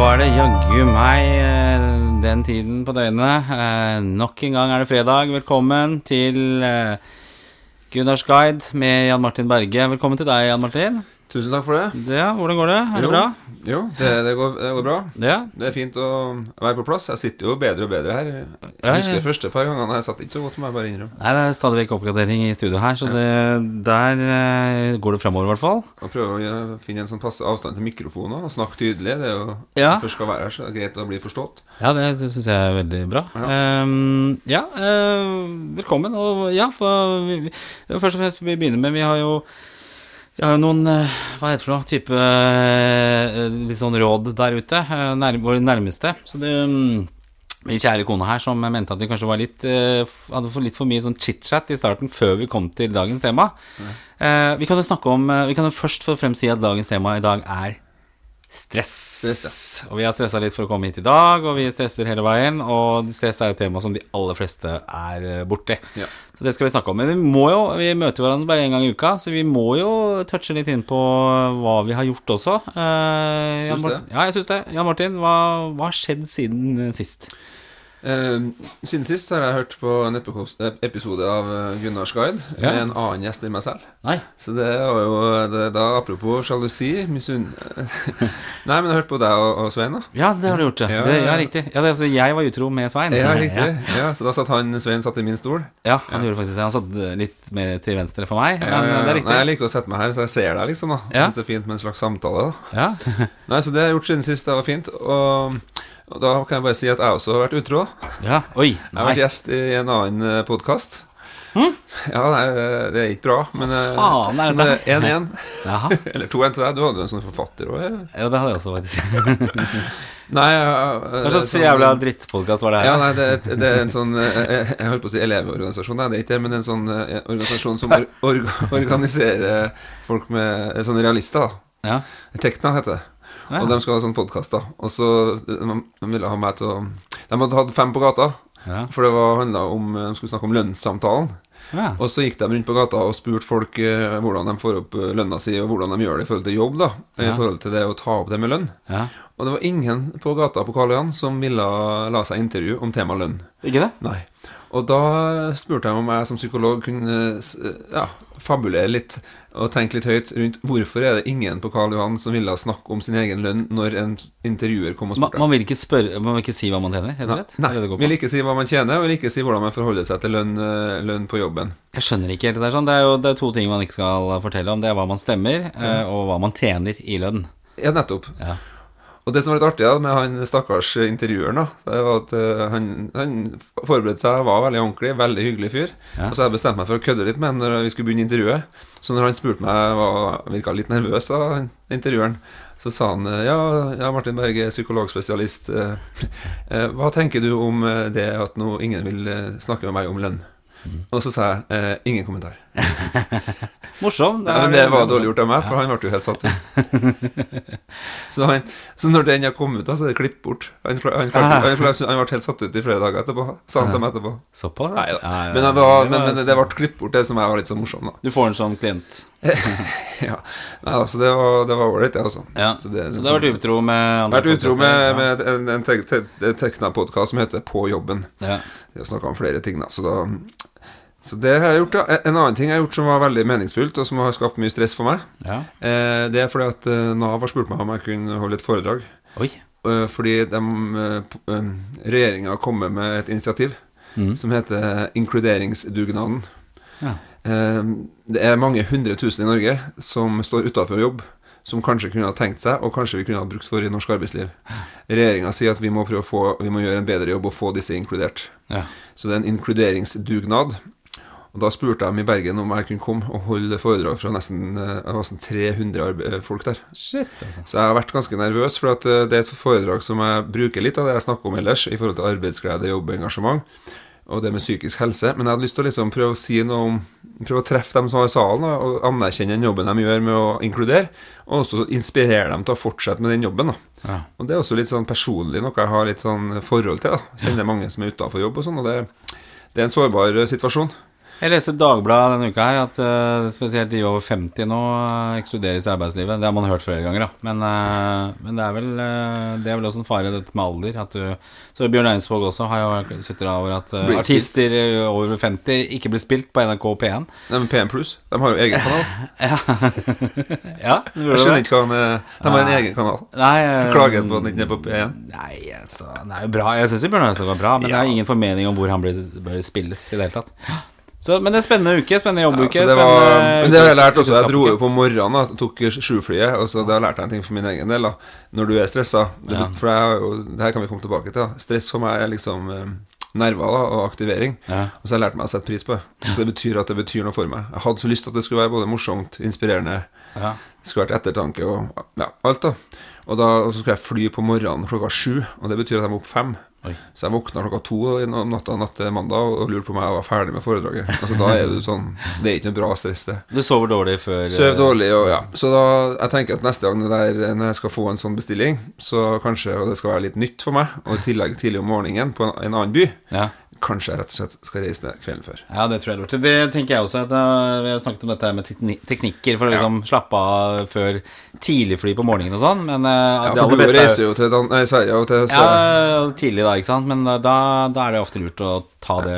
var det jaggu meg eh, den tiden på døgnet. Eh, Nok en gang er det fredag. Velkommen til eh, Gunnars guide med Jan Martin Berge. Velkommen til deg, Jan Martin. Tusen takk for det. Ja, hvordan går det? Er det bra? Jo, det, det, går, det går bra. Ja. Det er fint å være på plass. Jeg sitter jo bedre og bedre her. Ja, Jeg husker de første par gangene jeg satt ikke så godt, må jeg bare innrømme. Nei, det er stadig vekk oppgradering i studio her, så det, der eh, går det framover, i hvert fall. Og prøve å finne en sånn passe avstand til mikrofoner og snakke tydelig. Det er jo Ja. Først skal være her, så er det greit å bli forstått. Ja, det, det syns jeg er veldig bra. Um, ja, uh, velkommen. Og ja, for, vi, først og fremst vi begynner med Vi har jo vi har jo noen eh, Hva heter det for noe? Type eh, litt sånn råd der ute. eh, Nær, vår nærmeste. Så det mm, Min kjære kone her som mente at vi kanskje var litt hadde for litt for mye sånn chit-chat i starten før vi kom til dagens tema. Eh, vi kan jo snakke om Vi kan jo først for fremst si at dagens tema i dag er stress. Stress, Og vi har stressa litt for å komme hit i dag, og vi stresser hele veien. Og stress er et tema som de aller fleste er borti. Ja. Så det skal vi snakke om. Men vi må jo, vi møter hverandre bare én gang i uka, så vi må jo touche litt inn på hva vi har gjort også. Eh, Syns det? Ja, jeg syns det. Jan Martin, hva, har skjedd siden sist? Eh, siden sist har jeg hørt på en episode av eh, Gunnars guide Ja. med en annen gjest enn meg selv. Nei. Så det var jo det, da Apropos sjalusi misunn... Nei, men jeg har hørt på deg og, og Svein, da. Ja, det har du gjort, ja. Det, ja riktig. Ja, det, altså, jeg var utro med Svein. Ja, riktig. Ja, Så da satt han Svein satt i min stol. Ja, han gjorde faktisk det. Han satt eh, litt mer til venstre for meg, men eh, det er riktig. Nei, jeg liker å sette meg her, så jeg ser deg, liksom. da Ja. Synes det er fint med en slags samtale. da Ja. Nei, Så det har jeg gjort siden sist. Det var fint. Og, og da kan jeg bare si at jeg også har vært utro. ja. Oi. nei. Jeg har vært gjest i en annen podkast. Ja, nei, det er ikke bra, men eh, Faen, nei, det er 1-1. Eller 2-1 til deg. Du hadde jo en sånn forfatter òg. Ja, det hadde jeg også, faktisk. Nei, Hva slags jævla drittpodkast var det her? Ja, nei, det, det er en sånn jeg holdt på å si elevorganisasjon, nei, det er ikke det, men en sånn eh, organisasjon som or or, organiserer folk med eh, sånne realister. da Ja. Tekna heter det. Ja. Og de skal ha sånn podkast, da. Og så de, de ville ha meg til å De hadde hatt fem på gata, Ja. for det var handla om De skulle snakke om lønnssamtalen. Ja. Og så gikk de rundt på gata og spurte folk eh, hvordan de får opp eh, lønna si, og hvordan de gjør det i forhold til jobb, da. I forhold til det å ta opp det med lønn. ja. Og det var ingen på gata på Karl Johan som ville la seg intervjue om tema lønn. Ikke det? Nei. Og da spurte jeg om jeg som psykolog kunne ja, fabulere litt og tenke litt høyt rundt hvorfor er det ingen på Karl Johan som ville snakke om sin egen lønn når en intervjuer kom og Man, spurte? man vil ikke spørre Man vil ikke si hva man tjener, rett og slett? Nei, Det vil ikke si hva man tjener, og vil ikke si hvordan man forholder seg til lønn, eh, lønn på jobben. Jeg skjønner ikke helt det der sånn. Det er jo det er to ting man ikke skal fortelle om. Det er hva man stemmer, mm. og hva man tjener i lønn. Ja, nettopp. Ja. Og det som var litt artig da, med han stakkars intervjueren, da, det var at uh, han, han forberedte seg, var veldig ordentlig, veldig hyggelig fyr. Ja. Og så jeg bestemte meg for å kødde litt med han når vi skulle begynne intervjuet. Så når han spurte meg, var, virka litt nervøs, da, han intervjueren, så sa han eh, ja, ja Martin Berge, psykologspesialist. uh, uh, hva tenker du om det at nå ingen vil snakke med meg om lønn? Og så sa jeg eh, ingen kommentar. Morsom. Ja, men det var dårlig gjort av meg, for han ble jo helt satt ut. så, han, så når den har kommet ut, så er det klippet bort. Han, han, klarte- han, ble helt satt ut i flere dager etterpå, sa han til meg etterpå. Såpass? Nei da. Ja, ja, Men, han var, det men, var- men det ble klippet bort, det som jeg var litt så morsom, da. Du får en sånn klient. ja. Nei, altså, det var det var ålreit, det, altså. Ja. Så det, Så du har vært utro med andre vært utro med, podcaster, med en, en, te- te- tekna-podkast som heter På jobben. ja. Vi har snakka om flere ting, da. Så, da. Så det har jeg gjort, ja. En annen ting jeg har gjort som var veldig meningsfullt, og som har skapt mye stress for meg, ja. eh, det er fordi at eh, Nav har spurt meg om jeg kunne holde et foredrag. Oi. Eh, fordi regjeringa har kommet med et initiativ mm. som heter Inkluderingsdugnaden. Ja. Det er mange hundre tusen i Norge som står utafor jobb, som kanskje kunne ha tenkt seg, og kanskje vi kunne ha brukt for i norsk arbeidsliv. Regjeringa sier at vi må prøve å få Vi må gjøre en bedre jobb og få disse inkludert. Ja. Så det er en inkluderingsdugnad. Og Da spurte de i Bergen om jeg kunne komme og holde foredrag fra nesten, eh, nesten 300 eh, folk der. Shit, altså. Så jeg har vært ganske nervøs, for at eh, det er et foredrag som jeg bruker litt av det jeg snakker om ellers, i forhold til arbeidsglede, jobb og engasjement, og det med psykisk helse. Men jeg hadde lyst til å liksom prøve å si noe om Prøve å treffe dem som var i salen, og anerkjenne den jobben de gjør med å inkludere, og også inspirere dem til å fortsette med den jobben. Ja. Og det er også litt sånn personlig noe jeg har litt sånn forhold til. da. Kjenner mange som er utafor jobb og sånn, og det, det er en sårbar situasjon. Jeg leste Dagbladet denne uka her at uh, spesielt de over 50 nå uh, ekskluderes i arbeidslivet. Det har man hørt flere ganger, da. Men, uh, men det, er vel, det er vel også en fare, dette med alder. At du, så Bjørn Einsvåg også har jo sutra over at artister over 50 ikke blir spilt på NRK og P1. Nei, men P1 Pluss, de har jo egen kanal. ja, Jeg skjønner ikke hva med De har en egen kanal. Nei, så klager på at den ikke er på P1. Nei, altså, det er jo bra. Jeg syns Bjørn Einsvåg var bra, men ja. det er ingen formening om hvor han bør spilles i det hele tatt. Så, men det er spennende uke, spennende jobbuke. Ja, men det har jeg lært også. Jeg dro jo på morgenen, da, tok sjuflyet, og så da lærte jeg en ting for min egen del. da Når du er stressa ja. For jeg det her kan vi komme tilbake til. Da. Stress for meg er liksom eh, nerver da, og aktivering. Ja. Og så har jeg lært meg å sette pris på det. Så det betyr at det betyr noe for meg. Jeg hadde så lyst til at det skulle være både morsomt, inspirerende, ja. det skulle vært ettertanke og ja, alt. da Og, da, og så skal jeg fly på morgenen klokka sju, og det betyr at jeg må opp fem. Oi. Så jeg våkna klokka to om natta natt til mandag og lurte på om jeg var ferdig med foredraget. Altså Da er du sånn Det er ikke noe bra stress, det. Du sover dårlig før Sover dårlig, og ja. Så da jeg tenker at neste gang der, når jeg skal få en sånn bestilling, så kanskje, og det skal være litt nytt for meg, og i tillegg tidlig om morgenen på en, en annen by, ja. Kanskje jeg rett og slett skal reise ned kvelden før. Ja, det tror jeg lurt. Det tenker jeg også. At uh, vi har snakket om dette med teknikker for å liksom ja. slappe av før tidligfly på morgenen og sånn. Men uh, ja, for du reiser jo til Dan nei, Sverige og til Ja, tidlig da, ikke sant. Men uh, da, da, er det ofte lurt å ta det,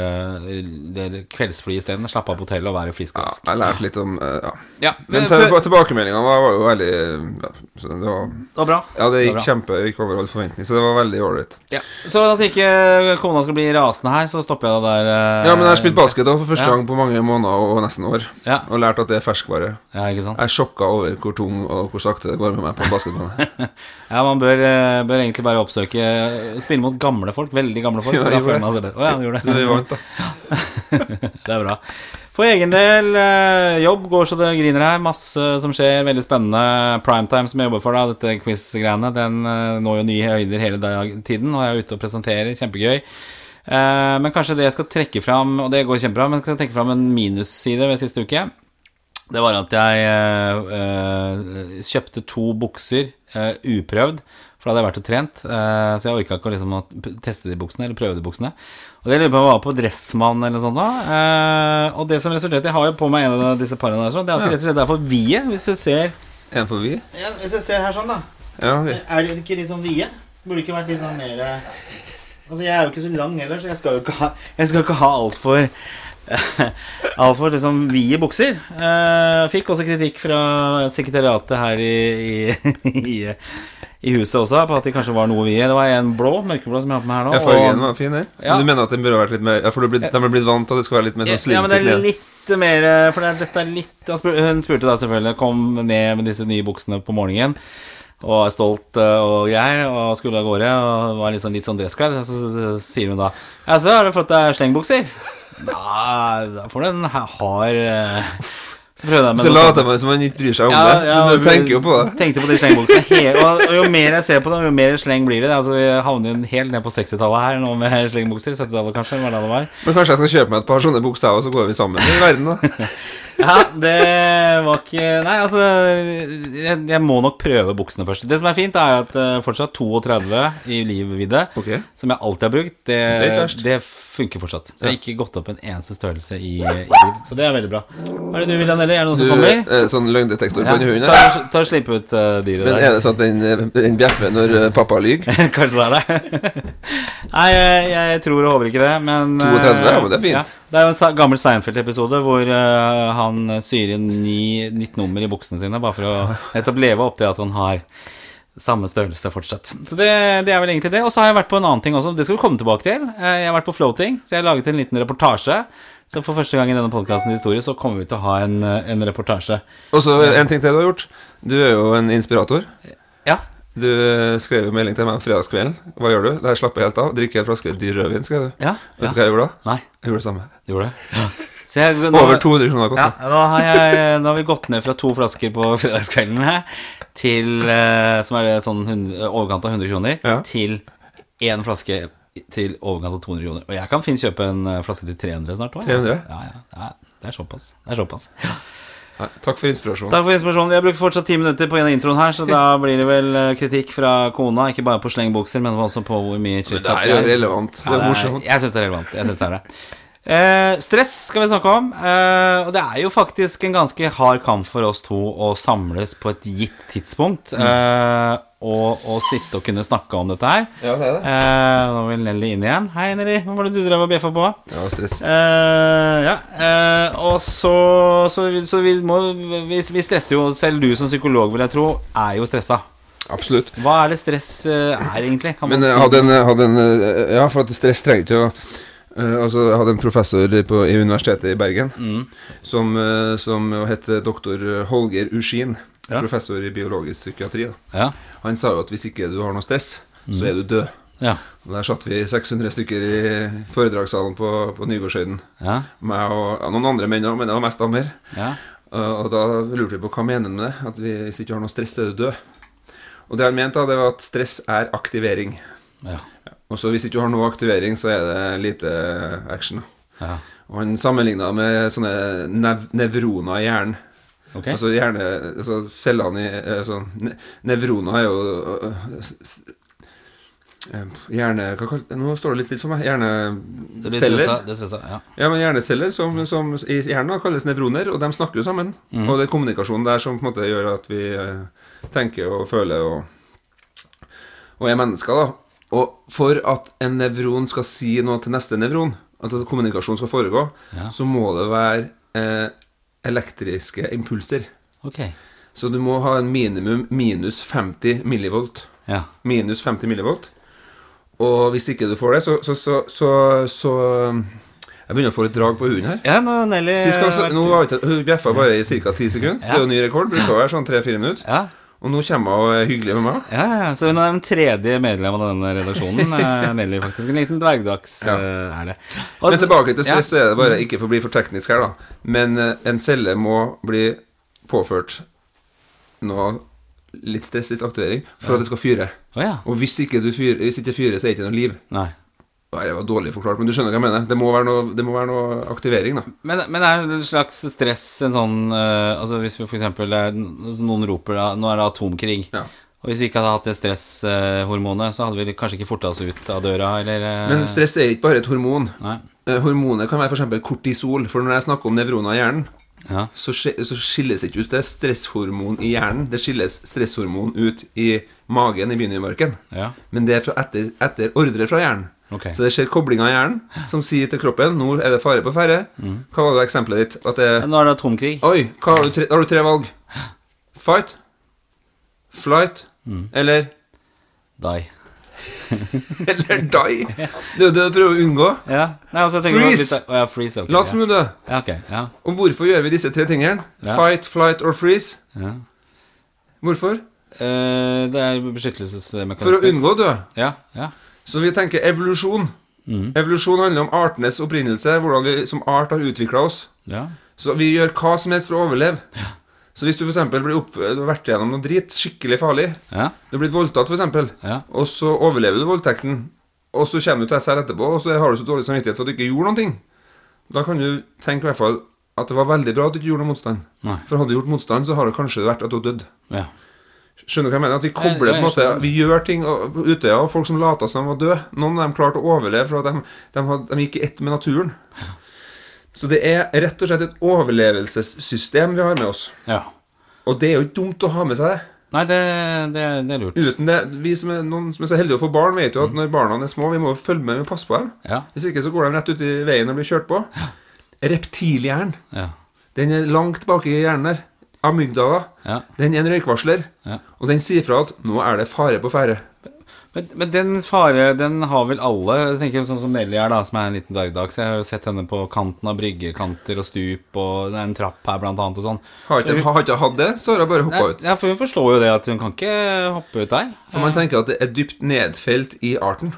det, det kveldsflyet isteden. Slappe av på hotellet og være frisk og rask. Ja, jeg lærte litt om uh, Ja. ja men for, tilbakemeldinga var, var, jo veldig ja, det, var, det var bra. Ja, det gikk kjempe Gikk over all forventning, så det var veldig ålreit. Ja. Så at ikke kona skal bli rasende her, så stopper jeg deg der. Uh, ja, men jeg har spilt basket da for første gang på mange måneder og nesten år, og lært at det er ferskvare. Ja, ikke sant? Jeg er sjokka over hvor tung og hvor sakte det går med meg på basketbane. ja, man bør, eh, bør, egentlig bare oppsøke Spille mot gamle folk, veldig gamle folk. Ja, jeg gjorde det. Oh, ja, gjorde det. Så vi vant, da. det er bra. For egen del, eh, jobb går så det griner her. Masse som skjer, veldig spennende. Primetime som jeg jobber for, da, dette quiz-greiene, den eh, når jo nye høyder hele dag, tiden. Og jeg er ute og presenterer. Kjempegøy. Eh, men kanskje det jeg skal trekke fram, og det går kjempebra, men jeg skal trekke fram en minusside ved siste uke. Det var at jeg kjøpte to bukser uprøvd for da hadde jeg vært og trent, så jeg orka ikke liksom, å teste de buksene, eller prøve de buksene. Og det lurer på om jeg var på Dressmann eller noe sånt da. eh, og det som resulterte Jeg har jo på meg en av disse parene der, sånn, det er rett og slett er for vide, hvis du ser En for vide? Ja, hvis du ser her sånn, da. Ja, okay. Er det ikke litt sånn vide? Burde ikke vært litt sånn mer Altså, jeg er jo ikke så lang heller, så jeg skal jo ikke ha Jeg skal ikke ha altfor Altfor liksom vide bukser. Eh, fikk også kritikk fra sekretariatet her i, i, i i huset også, på at de kanskje var noe vi Det var en blå, mørkeblå, som jeg har på meg her nå. Ja, fargen var fin, her. Ja. Du mener at den burde vært litt mer Ja, for de er blitt vant til at det skal være litt mer sånn slimete? Ja, men det er litt mer For det, dette er litt Hun spurte da selvfølgelig, kom ned med disse nye buksene på morgenen og er stolt eh, og greier, og skulle av gårde og var sånn, litt sånn dresskledd. Så, så, så, sier hun da Ja, så har du fått deg slengbukser. Da, da får du en hard uh, så prøvde jeg med Så later man som man ikke bryr seg om ja, det. Ja, du tenker jo på det. Tenkte på de slengbuksene. Og, og, jo mer jeg ser på dem, jo mer sleng blir det. Altså, vi havner jo helt ned på 60-tallet her nå med slengbukser. 70-tallet kanskje, Hva det var. Men kanskje jeg skal kjøpe meg et par sånne bukser, og så går vi sammen i verden, da. ja, det var ikke Nei, altså jeg, jeg, må nok prøve buksene først. Det som er fint, er at uh, fortsatt 32 i livvidde, okay. som jeg alltid har brukt, det, det, det funker fortsatt. Så jeg har ikke gått opp en eneste størrelse i, i liv. Så det er veldig bra. Hva er det du vil, Anneli? Er det noen du, som kommer? Eh, sånn løgndetektor på ja. hunden? Ta, ta Slipp ut uh, dyret Men der. er det sånn at den, den bjeffer når pappa lyver? Kanskje det er det. Nei, jeg, jeg, tror og håper ikke det, men 32, ja, men det er fint. Ja, det er jo en gammel Seinfeld-episode hvor uh, han syr inn ni, nytt nummer i buksene sine, bare for å nettopp leve opp til at han har samme størrelse fortsatt. Så det, det, er vel egentlig det. Og så har jeg vært på en annen ting også. Det skal vi komme tilbake til. Eh, jeg har vært på floating, så jeg har laget en liten reportasje. Så for første gang i denne podkastens historie så kommer vi til å ha en, en reportasje. Og så en ting til du har gjort. Du er jo en inspirator. Ja. Du skrev jo melding til meg om fredagskvelden. Hva gjør du? Der slapper jeg helt av. Drikker en flaske dyr rødvin, skrev du. Ja, Vet du hva jeg gjorde da? Nei. Jeg gjorde det samme. Gjorde det? Ja. Jeg, nå, Over 200 kroner kosta. Ja, nå, har jeg, nå har vi gått ned fra to flasker på fredagskvelden til eh, Som er sånn overkant av 100 kroner, ja. til én flaske til overkant av 200 kroner. Og jeg kan fint kjøpe en eh, flaske til 300 snart òg. 300? Altså. Ja, ja, det er såpass. Det er såpass. Nei, takk for inspirasjonen. Takk for inspirasjonen Vi har brukt fortsatt ti minutter på en av introen her, så da blir det vel eh, kritikk fra kona. Ikke bare på slengbukser, men også på hvor mye chit-chat det er relevant. Det er morsomt. Jeg syns det er relevant. Jeg synes det er det. Eh, stress skal vi snakke om. Eh, og det er jo faktisk en ganske hard kamp for oss to å samles på et gitt tidspunkt. Eh, og, og sitte og kunne snakke om dette her. Ja, det er det. Eh, nå vil Nelly inn igjen. Hei, Nelly. Hva var det du drev og bjeffa på? Ja, stress. Eh, ja, eh, og så, så, vi- så vi må vi, vi stresser jo, selv du som psykolog, vil jeg tro, er jo stressa. Absolutt. Hva er det stress eh, er, egentlig? Kan Men man jeg si hadde en, hadde en eh, Ja, for at stress trenger ikke å eh, altså, Jeg hadde en professor på, i Universitetet i Bergen som, uh, som het doktor Holger Uskin. Ja. Professor i biologisk psykiatri. Ja. Han sa jo at hvis ikke du har noe stress, så er du død. Ja. Og Der satt vi 600 stykker i foredragssalen på, på Nygårdshøyden. Ja. Meg og noen andre menn òg, men det var mest damer. Ja. Uh, og da lurte vi på hva mener han med det. At vi, hvis ikke du har noe stress, er du død. Og det han mente, da, det var at stress er aktivering. Ja. Og så hvis ikke du har noe aktivering, så er det lite action. ja. Og han sammenligna med sånne nev nevroner i hjernen. Okay. Altså hjerne, altså cellene i altså, ne Nevroner er jo øh, eh, Hjerne... Hva kall, nå står det litt stille for meg. Det Hjerneceller. det stressa, ja. Ja, men hjerneceller som, som i hjernen kalles nevroner, og de snakker jo sammen. Og det er kommunikasjonen der som på en måte gjør at vi eh, tenker og føler og, og er mennesker, da. Og for at en nevron skal si noe til neste nevron, at kommunikasjonen kommunikasjon skal foregå, Ja. så må det være eh, elektriske impulser. Okay. Så du må ha en minimum minus 50 millivolt. Ja. Minus 50 millivolt. Og hvis ikke du får det, så, så, så, så, så Jeg begynner å få litt drag på hunden her. Ja, nå, Nelly Sist gang så, nå Hun bjeffa bare i ca. 10 sekunder. Det er jo ny rekord. Bruker å være sånn 3-4 minutter. Ja. Og nå kommer hun er hyggelig med meg. Ja, ja, så hun er den tredje medlem av denne redaksjonen. eh, Nelly, faktisk. En liten dvergdags Ja. eh, er det. Og- Men tilbake til stress, Ja. er det bare ikke for å bli for teknisk her, da. Men eh, en celle må bli påført noe litt stress, litt aktivering, for at det skal fyre. Oh, ja. Og hvis ikke du fyrer, hvis ikke fyrer, så er det ikke noe liv. Nei. Nei, Det var dårlig forklart, men du skjønner hva jeg mener. Det må være noe, det må være noe aktivering, da. Men, men er det en slags stress en sånn uh, Altså Hvis vi eh, noen roper da, Nå er det atomkrig. Ja. Og hvis vi ikke hadde hatt det stresshormonet, så hadde vi kanskje ikke forta oss ut av døra, eller uh... Men stress er ikke bare et hormon. Nei. Eh, Hormonet kan være f.eks. kortisol. For når jeg snakker om nevroner i hjernen, Ja. så, skilles ikke ut det stresshormon i hjernen. Det skilles stresshormon ut i magen, i begynnelsen. Ja. Men det er fra etter, etter ordre fra hjernen. Ok. Så det skjer koblinger i hjernen som sier til kroppen nå er det fare på ferde. Mm. Hva var det eksempelet ditt? At det Nå er det atomkrig. Oi, hva har, du tre, har du tre valg? Fight, flight Mm. eller Die. Eller die. Det er jo det du prøver å unngå. Ja. Nei, altså, jeg Freeze! Litt, å, ja, freeze. okay, Lat som du dør. Ja, ok. Ja. Og hvorfor gjør vi disse tre tingene? Ja. Fight, flight or freeze? ja. Hvorfor? Eh, det er For å unngå å dø. Ja, ja. Så vi tenker evolusjon. Mm. Evolusjon handler om artenes opprinnelse, hvordan vi som art har utvikla oss. ja. Så vi gjør hva som helst for å overleve. Så hvis du f.eks. blir opp, du har vært gjennom noe drit, skikkelig farlig Ja. Du er blitt voldtatt, f.eks., Ja. og så overlever du voldtekten, og så kommer du til SR etterpå, og så har du så dårlig samvittighet for at du ikke gjorde ting. Da kan du tenke i hvert fall at det var veldig bra at du ikke gjorde noe motstand. Nei. For hadde du gjort motstand, så har det kanskje vært at du dødd. ja. Skjønner du hva jeg mener? At vi kobler jeg, jeg, på en måte. Vi gjør ting og, Utøya, og folk som lata som de var døde. Noen av dem klarte å overleve for at de, de, had, de gikk i ett med naturen. Så det er rett og slett et overlevelsessystem vi har med oss. ja. Og det er jo ikke dumt å ha med seg det. Nei, det, det, det er lurt. Uten det, Vi som er, noen som er så heldige å få barn, vet jo at når barna er små, vi må jo følge med og passe på dem. Ja. Hvis ikke så går de rett ut i veien og blir kjørt på. Reptilhjernen, Ja. den er langt bak i hjernen der. Amygdala, ja. den er en røykvarsler. Ja. Og den sier fra at 'nå er det fare på ferde'. Men, men den fare, den har vel alle Jeg tenker sånn som Nelly er da, som er en liten dvergdags Jeg har jo sett henne på kanten av bryggekanter og stup Og det er en trapp her blant annet og sånn Har ikke, har ikke hatt det, så har hun bare hoppa ut. Ja, for hun forstår jo det at hun kan ikke hoppe ut der For man tenker at det er dypt nedfelt i arten.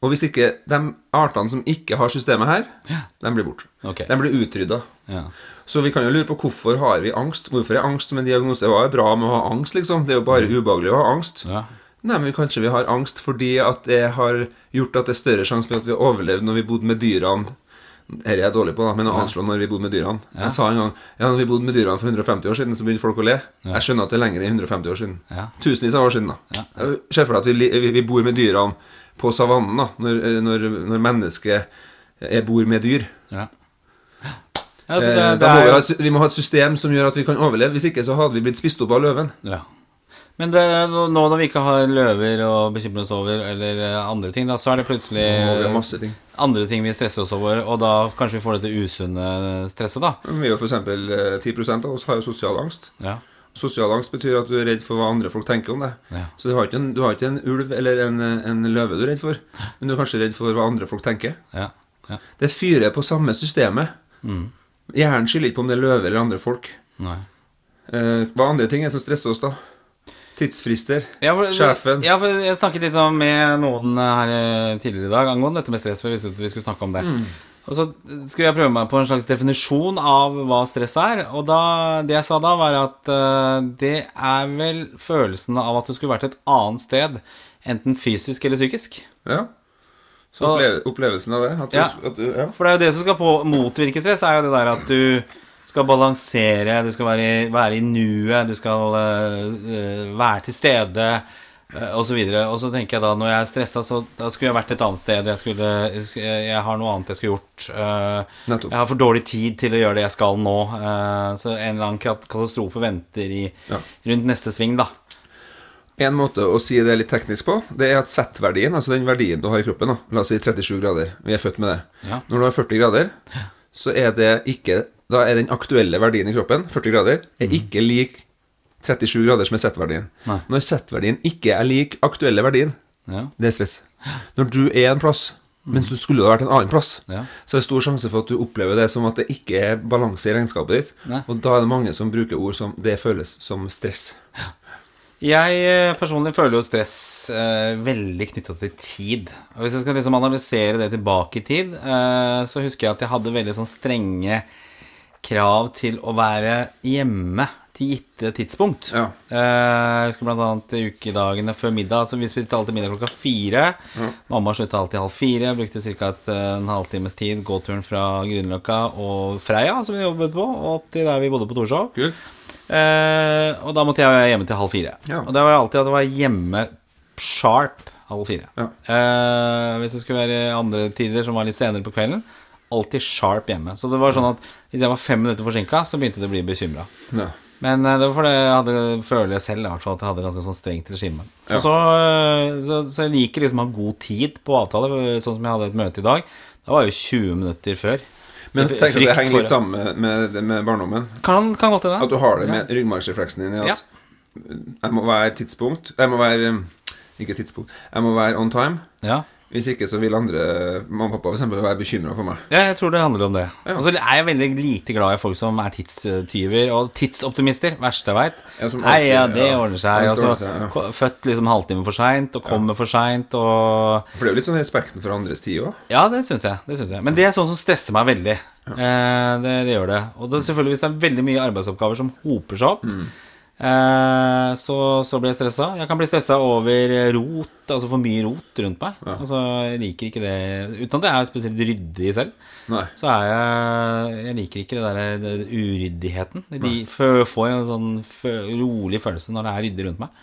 Og hvis ikke de artene som ikke har systemet her, ja. de blir borte. Ok. De blir utrydda. ja. Så vi kan jo lure på hvorfor har vi angst. Hvorfor er angst som en diagnose? Hva er bra med å ha angst, liksom? Det er jo bare ubehagelig å ha angst. Ja. Nei, men kanskje vi har angst fordi at det har gjort at det er større sjanse for at vi har overlevd når vi bodde med dyrene. Dette er jeg dårlig på, da, men å anslå når vi bodde med dyrene. Jeg sa en gang ja, når vi bodde med dyrene for 150 år siden, så begynte folk å le. Jeg skjønner at det er lenger enn 150 år siden. Ja. Tusenvis av år siden, da. Se for deg at vi, vi, vi bor med dyrene på savannen, da, når, når, når mennesket er bor med dyr. Ja. Ja, så det, Eh, det må vi, ha, vi må ha et system som gjør at vi kan overleve. Hvis ikke så hadde vi blitt spist opp av løven. Ja. Men det, nå nå når vi ikke har løver å bekymre oss over, eller eh, andre ting, da, så er det plutselig ting. andre ting vi stresser oss over, og da kanskje vi får dette usunne stresset, da. Vi er f.eks. for eksempel, eh, 10% av oss har jo sosial angst. Ja. Sosial angst betyr at du er redd for hva andre folk tenker om deg. Ja. Så du har, ikke en, du har ikke en ulv eller en, en løve du er redd for, men du er kanskje redd for hva andre folk tenker. Ja. ja. Det fyrer på samme systemet. Mm. Hjernen skiller ikke på om det er løve eller andre folk. Nei. Eh, hva andre ting er som stresser oss, da? Tidsfrister. Ja, for, Sjefen. Ja, for jeg snakket litt om med noen her eh, tidligere i dag angående dette med stress. For jeg visste at vi skulle snakke om det. Og så skulle jeg prøve meg på en slags definisjon av hva stress er. Og da, det jeg sa da, var at uh, det er vel følelsen av at du skulle vært et annet sted. Enten fysisk eller psykisk. Ja. Så oppleve, opplevelsen av det. Du, Ja. du, ja. For det er jo det som skal på, motvirke stress, er jo det der at du skal balansere, du skal være, i- være i nuet, du skal uh, være til stede, uh, og så videre. Og så tenker jeg da, når jeg er stressa, så da skulle jeg vært et annet sted. Jeg, skulle, jeg, har noe annet jeg skulle gjort. Uh, jeg har for dårlig tid til å gjøre det jeg skal nå. Uh, så en eller annen katastrofe venter i, Ja. rundt neste sving, da. En måte å si det litt teknisk på, det er at Z-verdien, altså den verdien du har i kroppen, da, la oss si 37 grader, vi er født med det. Ja. Når du har 40 grader, så er det ikke Da er den aktuelle verdien i kroppen, 40 grader, er ikke lik 37 grader som er Z-verdien. Når Z-verdien ikke er lik aktuelle verdien, Ja. det er stress. Når du er en plass, mens du skulle ha vært en annen plass, Ja. så er det stor sjanse for at du opplever det som at det ikke er balanse i regnskapet ditt. Nei. Og da er det mange som bruker ord som 'det føles som stress'. Jeg eh, personlig føler jo stress eh, veldig knytta til tid. Og Hvis jeg skal liksom analysere det tilbake i tid, eh, så husker jeg at jeg hadde veldig sånn strenge krav til å være hjemme til gitte tidspunkt. Ja. Eh, jeg husker annet ukedagene før middag. Så vi spiste alltid middag klokka fire. Mamma slutta alltid halv fire. Brukte ca. en halvtimes tid gåturen fra Grünerløkka og Freia, som vi jobbet på, og opp til der vi bodde på Torshov. Kult. Eh, og da måtte jeg være hjemme til halv fire. Ja. Og det var alltid at jeg var hjemme sharp halv fire. Ja. Eh, hvis det skulle være andre tider som var litt senere på kvelden, alltid sharp hjemme. Så det var sånn at hvis jeg var fem minutter forsinka, så begynte det å bli bekymra. Ja. Men eh, det var fordi jeg hadde, føler jeg selv i hvert fall at jeg hadde ganske sånn strengt regime. Ja. Og så, så, så jeg liker liksom å ha god tid på avtale, sånn som jeg hadde et møte i dag. Da var jo 20 minutter før. Men tenk at det henger litt sammen med, med, med barndommen. Kan, kan godt det At du har det med ryggmargsrefleksen din at jeg må være tidspunkt Jeg må være um, Ikke tidspunkt. Jeg må være on time. Ja. Hvis ikke så vil andre mamma og pappa for eksempel være bekymra for meg. Ja, jeg tror det handler om det. Ja. Og så er jeg veldig lite glad i folk som er tidstyver og tidsoptimister. Verste jeg veit. Ja, Nei, ja, det ja. ordner seg. Alt Og ordner seg, født liksom halvtime for seint, og kommer for seint, og For det er jo litt sånn respekten for andres tid òg. Ja, det syns jeg. jeg. Men det er sånn som stresser meg veldig. Eh, det, det gjør det. Og det, selvfølgelig hvis det er veldig mye arbeidsoppgaver som hoper seg opp, Mm. Eh, så, så blir jeg stressa. Jeg kan bli stressa over rot, altså for mye rot rundt meg. Altså, jeg liker ikke det Uten at jeg er spesielt ryddig selv. Nei. Så er jeg Jeg liker ikke det der det, det uryddigheten. Jeg får en sånn rolig følelse når det er ryddig rundt meg.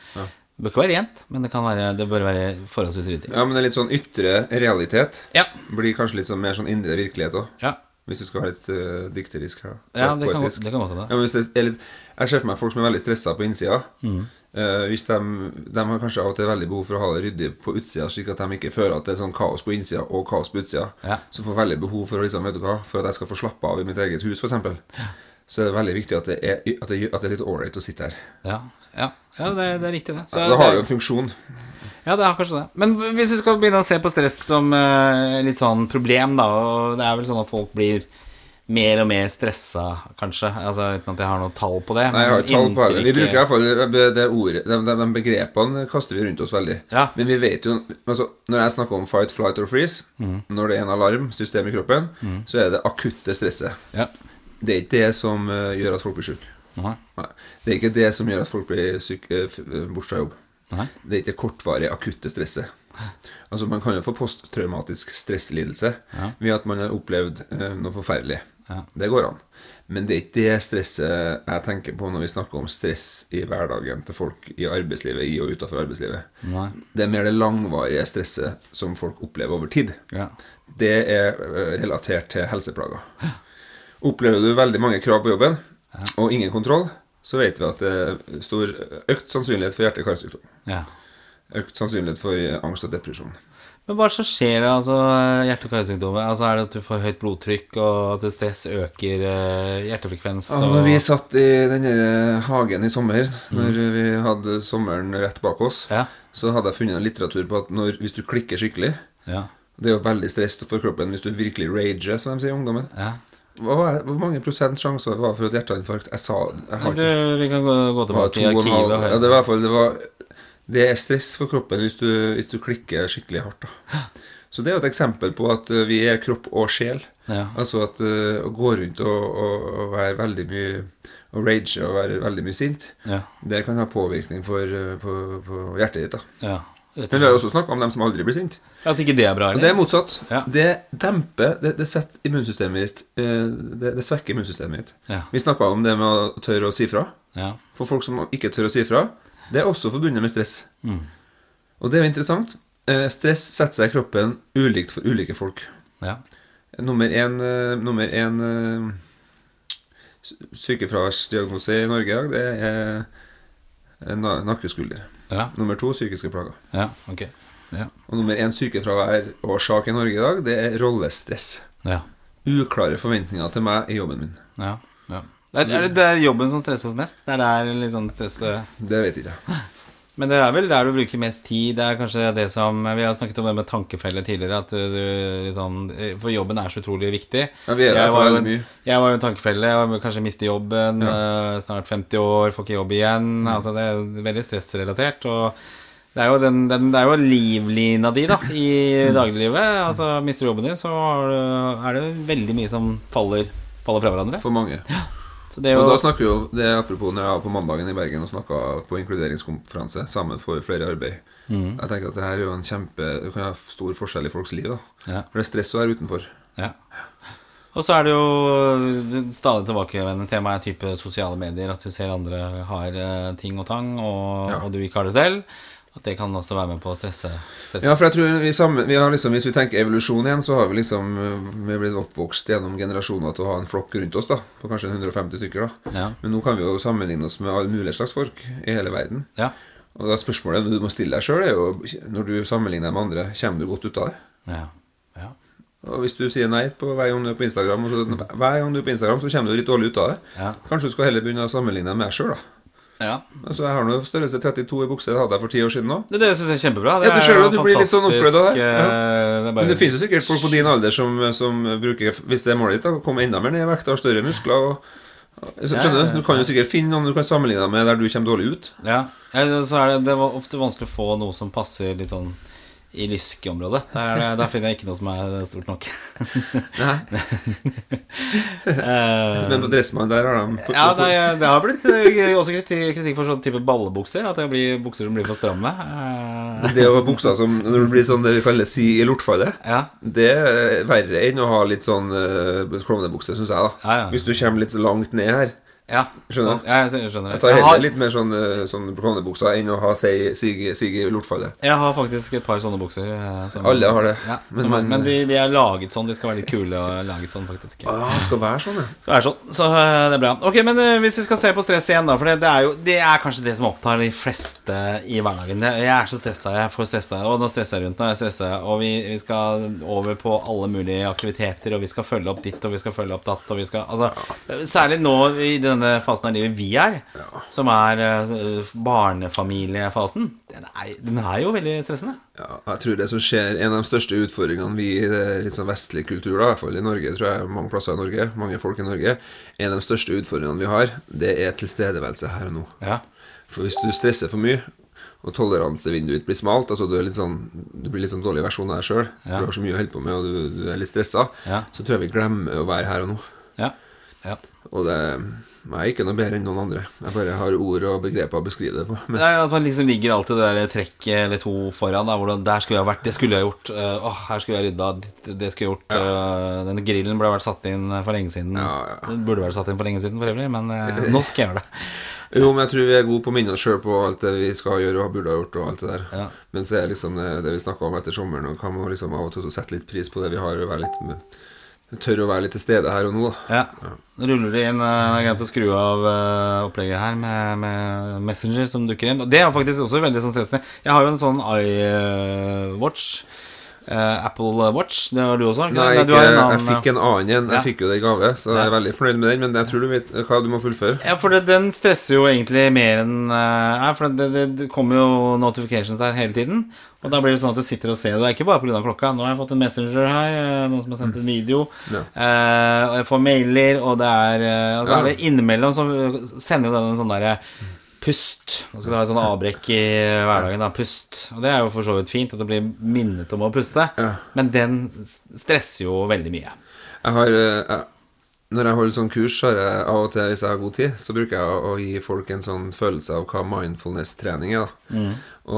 Det bør ikke være rent, men det, kan være, det bør være forholdsvis ryddig. Ja, men det er litt sånn ytre realitet. Ja. Blir kanskje litt sånn mer sånn indre virkelighet òg. Ja, Hvis du skal være litt uh, dikterisk her. ja det, kan, Poetisk. godt- det kan godt hende. Ja, litt, jeg ser for meg folk som er veldig stressa på innsida. Mm. Uh, hvis de, de har kanskje av og til veldig behov for å ha det ryddig på utsida, slik at de ikke føler at det er sånn kaos på innsida og kaos på utsida. Ja. Så får veldig behov for å liksom, vet du hva, for at jeg skal få slappe av i mitt eget hus, f.eks. Så er det veldig viktig at det er, at det, at det er litt ålreit å sitte her. Ja, ja, ja det, det er riktig, det. Så da har jo en funksjon. ja, det har kanskje det. Men hvis vi skal begynne å se på stress som eh, litt sånn problem, da, og det er vel sånn at folk blir mer og mer stressa, kanskje. Altså Uten at jeg har noe tall på det. Nei, jeg har tall på det. Vi bruker i hvert fall det ordet De, de, de begrepene kaster vi rundt oss veldig. Ja. Men vi vet jo altså, Når jeg snakker om fight, flight or freeze, Mm. når det er en alarmsystem i kroppen, så er det akutte stresset. Ja. Det er ikke det som eh, gjør at folk blir syke. Nei. Det er ikke det som gjør at folk blir syke eh, eh, bort fra jobb. Nei. Det er ikke kortvarig akutte stresset. Altså Man kan jo få posttraumatisk stresslidelse ved at man har opplevd noe forferdelig. Ja. Det går an. Men det er ikke det stresset jeg tenker på når vi snakker om stress i hverdagen til folk i arbeidslivet, i og utenfor arbeidslivet. Nei. Det er mer det langvarige stresset som folk opplever over tid. Ja. det er relatert til helseplager. Opplever du veldig mange krav på jobben, og ingen kontroll, så vet vi at det er stor økt sannsynlighet for hjerte-karsykdom. Ja. Økt sannsynlighet for angst og depresjon. Men hva er det som skjer, altså, hjerte- og karsykdommer? Altså, er det at du får høyt blodtrykk, og at stress øker hjertefrekvens? hjertefrekvens? Ja, når vi satt i den eh, hagen i sommer, når vi hadde sommeren rett bak oss, Ja. så hadde jeg funnet en litteratur på at når, hvis du klikker skikkelig Ja. Det er jo veldig stress for kroppen hvis du virkelig rager, som de sier ungdommen. ja. Hva var, hvor mange prosent sjanse var det for et hjerteinfarkt? Jeg sa jeg har ikke vi kan gå, gå tilbake i arkivet Ja, det var det, var, det er stress for kroppen hvis du, hvis du klikker skikkelig hardt. da Så det er jo et eksempel på at eh, vi er kropp og sjel. Ja. Altså at eh, å gå rundt og, og, og være veldig mye Og rage og være veldig mye sint, Ja. det kan ha påvirkning for, eh, på, på hjertet ditt. da ja. Vi slett. har også snakka om dem som aldri blir sint. At ikke det er bra, Eller? det er motsatt. Ja. Det demper Det, det setter immunsystemet ditt eh, det, det svekker immunsystemet ditt. Ja. Vi snakka om det med å tørre å si fra. Ja. For folk som ikke tør å si fra, det er også forbundet med stress. Mm. Og det er jo interessant. Eh, stress setter seg i kroppen ulikt for ulike folk. ja. Nummer én, eh, nummer én sykefraværsdiagnose i Norge i dag, det er na- nakkeskulder. Ja. Nummer to psykiske plager. Ja. Ok. Ja. Og nummer én sykefraværårsak i Norge i dag, det er rollestress. Ja. Uklare forventninger til meg i jobben min. ja. ja. Er er det, det er jobben som stresser oss mest? Det er der sånn stresset Det vet jeg ikke. Men det er vel der du bruker mest tid. Det er kanskje det som Vi har snakket om det med tankefeller tidligere. At du liksom For jobben er så utrolig viktig. Ja, vi er der for var veldig mye. Jeg var jo en tankefelle. Jeg vil kanskje miste jobben. Ja. Snart 50 år, får ikke jobb igjen. Mm. Altså Det er veldig stressrelatert. Og det er jo, den, den, det er jo livlina di da i Mm. dagliglivet. Altså Mister du jobben din, så er det veldig mye som faller, faller fra hverandre. For mange. Så det er Og jo da snakker vi jo, det er Apropos når jeg var på mandagen i Bergen og snakka på inkluderingskonferanse sammen for flere i arbeid. Mm. Jeg tenker at det her er jo en kjempe Det kan ha stor forskjell i folks liv. da Ja. For det er stress å være utenfor. Ja. Og så er det jo stadig tilbakevendende tema er type sosiale medier. At du ser andre har eh, ting og tang, og, Ja. og du ikke har det selv. At det kan også være med på å stresse. stresse. Ja, for jeg tror vi sammen, vi har liksom, Hvis vi tenker evolusjon igjen, så har vi liksom øh, Vi blitt oppvokst gjennom generasjoner til å ha en flokk rundt oss, da på kanskje 150 stykker. da Ja. Men nå kan vi jo sammenligne oss med alle mulige slags folk i hele verden. Ja. Og da spørsmålet du må stille deg sjøl, er jo når du sammenligner deg med andre, kommer du godt ut av det? Ja. ja. Og hvis du sier nei på hver gang du er på Instagram, og så, hver gang du er på Instagram, så kommer du litt dårlig ut av det. Ja. Kanskje du skal heller begynne å sammenligne deg med deg sjøl, da. Ja. Altså, jeg har nå størrelse 32 i bukse, det hadde jeg for ti år siden òg. Det, det syns jeg er kjempebra. Det Ja, du ser jo at du blir litt sånn fantastisk, av det. eh, Ja. det bare, Men det finnes jo sikkert folk på din alder som, som bruker Hvis det er målet ditt, å komme enda mer ned i vekt, har større muskler og så, Skjønner du? Du kan jo sikkert finne noen du kan sammenligne med der du kommer dårlig ut. Ja, ja, så er det, det var ofte vanskelig å få noe som passer litt sånn i lyskeområdet. Der, der finner jeg ikke noe som er stort nok. Nei. Eh, Men på Dressmann, der har de Ja, det, det har blitt eh, også kritikk, for sånn type ballebukser. At det blir bukser som blir for stramme. Eh, Det å ha bukser som Når det blir sånn det vi kaller si i lortfallet, ja, det er verre enn å ha litt sånn uh, klovnebukse, syns jeg. da Ja, ja. Hvis du kommer litt så langt ned her. Ja, Skjønner. sånn, ja, jeg skjønner. Tar Jeg heller litt mer sånn, uh, sånn klovnebukser enn å ha sig, sig, sig i lortfallet. jeg har faktisk et par sånne bukser. eh, som- Alle har det. Ja, Men som, men, men de, de er laget sånn. De skal være litt kule og laget sånn, faktisk. Ah, skal være sånn, ja. Det er sånn, så eh, det er bra. Ok, men eh, hvis vi skal se på stress igjen, da. For det, det er jo Det er kanskje det som opptar de fleste i hverdagen. Det, jeg er så stressa, jeg får stressa, og nå stresser jeg rundt nå. Jeg stresser, og vi, vi skal over på alle mulige aktiviteter, og vi skal følge opp ditt, og vi skal følge opp datt, og vi skal Altså, særlig nå i denne fasen av livet vi er, som er eh, barnefamiliefasen, den er, den er jo veldig stressende. Ja, jeg tror det som skjer En av de største utfordringene vi i det litt sånn vestlig kultur, da, i hvert fall i Norge, tror jeg, mange plasser i Norge, mange folk i Norge, en av de største utfordringene vi har, det er tilstedeværelse her og nå. Ja. For hvis du stresser for mye, og toleransevinduet blir smalt, altså du, er sånn, du blir litt sånn dårlig versjon av deg sjøl, Ja. du har så mye å holde på med, og du, du er litt stressa, Ja. så tror jeg vi glemmer å være her og nå. Ja. Ja. Og det jeg er ikke noe bedre enn noen andre. Jeg bare har ord og begreper å beskrive det på. Men Det er at man liksom ligger alltid det der trekket eller to foran. Da, hvordan, der skulle jeg vært, det skulle jeg gjort. øh, åh, her skulle jeg rydda. Det, skulle jeg gjort. øh, denne grillen burde vært satt inn for lenge siden. Ja, ja. Den burde vært satt inn for lenge siden, for øvrig, men øh, nå skal jeg gjøre det. Jo, men jeg tror vi er gode på å minne oss sjøl på alt det vi skal gjøre og burde ha gjort, og alt det der. Ja. Men så er liksom det, det vi snakka om etter sommeren, og kan man liksom av og til sette litt pris på det vi har, og være litt med, tørre å være litt til stede her og nå. Ja. Nå ruller det inn eh, Jeg har å skru av eh, opplegget her med, med Messenger som dukker inn. Og det er faktisk også veldig sånn stressende. Jeg har jo en sånn iWatch. Eh, Apple Watch. Det har du også? ikke? Nei, du ikke, har en jeg fikk en annen en. Jeg Ja. fikk jo det i gave, så jeg er veldig fornøyd med den. Men jeg tror du vet hva du må fullføre. Ja, for det, den stresser jo egentlig mer enn eh, Nei, for det, det, det kommer jo notifications der hele tiden. Og da blir det sånn at du sitter og ser det. Det er ikke bare pga. klokka. Nå har jeg fått en messenger her, eh, noen som har sendt en video. Ja. Eh, og jeg får mailer, og det er eh, Altså Ja. innimellom så sender jo den en sånn derre Pust. Nå skal du ha et sånn avbrekk i hverdagen. da, Pust. Og det er jo for så vidt fint at det blir minnet om å puste. Ja. Men den stresser jo veldig mye. Jeg har eh, jeg, Når jeg holder sånn kurs, så har jeg av og til, hvis jeg har god tid, så bruker jeg å, å gi folk en sånn følelse av hva mindfulness-trening er. da.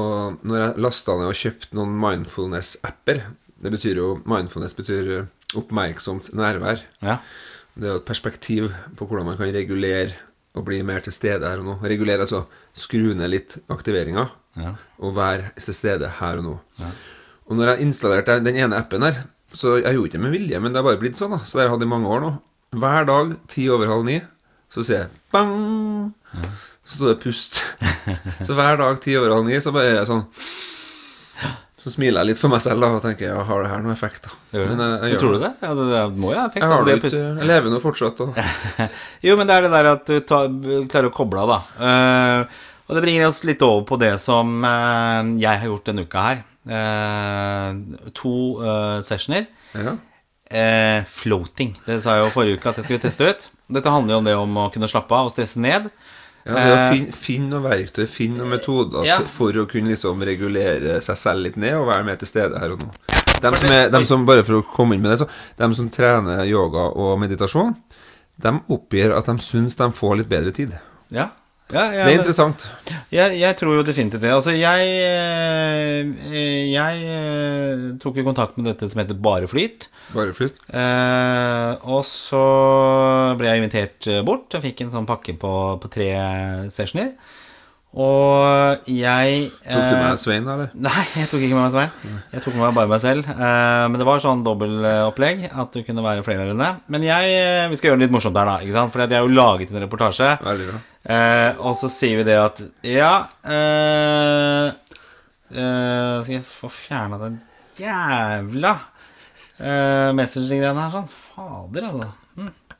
Og når jeg lasta ned og kjøpte noen mindfulness-apper Det betyr jo Mindfulness betyr eh, oppmerksomt nærvær. Ja. Det er jo et perspektiv på hvordan man kan regulere og bli mer til stede her og nå. Regulere, altså skru ned litt aktiveringa Ja. og være til stede her og nå. Og når jeg installerte den ene appen her, så jeg gjorde ikke med vilje, men det har bare blitt sånn, da. Så det har jeg hatt i mange år nå. Hver dag ti over halv ni, så sier jeg bang! Så står det pust. så hver dag ti over halv ni, så bare er jeg sånn Så smiler jeg litt for meg selv da, og tenker ja, har det her noe effekt, da? Gjør? Men jeg, jeg, gjør tror du det. det? Altså, det må jo ha effekt. Jeg, har altså, det ikke, jeg lever nå fortsatt, og Jo, men det er det der at du tar, klarer å koble av, da. Uh, og det bringer oss litt over på det som uh, jeg har gjort denne uka her. Uh, to eh, sessioner. ja. Eh, floating. Det sa jeg jo forrige uke at jeg skulle teste ut. Dette handler jo om det om å kunne slappe av og stresse ned. Ja, det å Eh, finne, finne noen verktøy, finne noen metoder Ja. for å kunne liksom regulere seg selv litt ned og være mer til stede her og nå. De som er, de som, bare for å komme inn med det, så de som trener yoga og meditasjon, de oppgir at de syns de får litt bedre tid. Ja. Ja, ja, Det er interessant. Jeg, jeg tror jo definitivt det. Altså, jeg eh, Jeg eh, tok jo kontakt med dette som heter Bare flyt. Bare flyt. Eh, og så ble jeg invitert eh, bort. Jeg fikk en sånn pakke på, på tre sessioner. Og jeg Tok du med deg Svein, eller? Nei, jeg tok ikke med meg Svein. Jeg tok med meg bare meg selv. Eh, men det var sånn dobbeltopplegg at det kunne være flere enn det. Men jeg, eh, vi skal gjøre det litt morsomt her, da. For jeg har jo laget en reportasje. Veldig bra. Eh, og så sier vi det at Ja eh, eh, Skal jeg få fjerna den jævla eh, messenger-greia her, sånn? Fader, altså.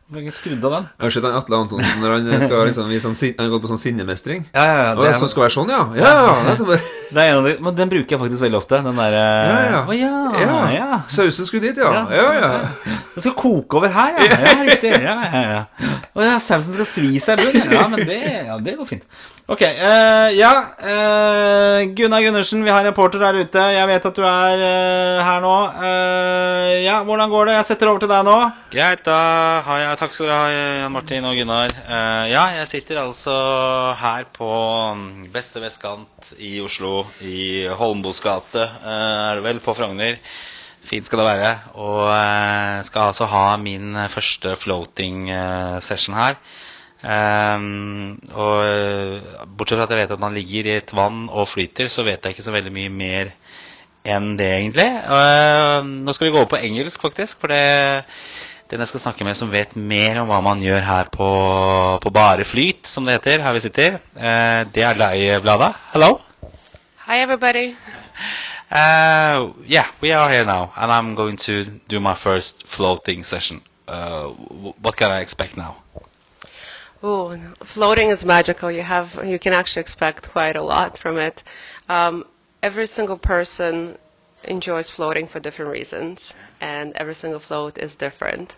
Jeg ikke skrudd av den? Jeg har sett Atle Antonsen når han skal liksom sånn, Han gått på sånn sinnemestring. Ja, ja, ja, Og det, er, som skal være sånn, ja? Ja, ja. Det sånn bare, det er en av de, men den bruker jeg faktisk veldig ofte. Den derre ja, ja. Å ja, ja. ja. Sausen skulle dit, ja. Ja, Ja, sånn, ja. Den skal koke over her, ja. ja riktig. Ja, ja, ja. Og ja, sausen skal svi seg i bunnen. Ja, men det, ja, det går fint. Ok. Uh, ja, Uh, Gunnar Gundersen, vi har en reporter der ute. Jeg vet at du er uh, her nå. Ja, hvordan går det? Jeg setter over til deg nå. Greit, da har jeg Takk skal dere ha, Jan Martin og Gunnar. Ja, jeg sitter altså her på mm, beste vestkant i Oslo, i Holmbos gate, er det vel, på Frogner. Fint skal det være. Og skal altså ha min første floating session her. Ehm, og eh, bortsett fra at jeg vet at man ligger i et vann og flyter, så vet jeg ikke så veldig mye mer enn det, egentlig. Uh, nå skal vi gå over på engelsk, faktisk. For det, den jeg skal snakke med som vet mer om hva man gjør her på, på bare flyt, som det heter, her vi sitter, uh, det er deg, Blada. Hello. Hi, everybody. Uh, yeah, we are here now, and I'm going to do my first floating session. Uh, what can I expect now? Floating is magical. You have, you can actually expect quite a lot from it. Um, every single person enjoys floating for different reasons, and every single float is different.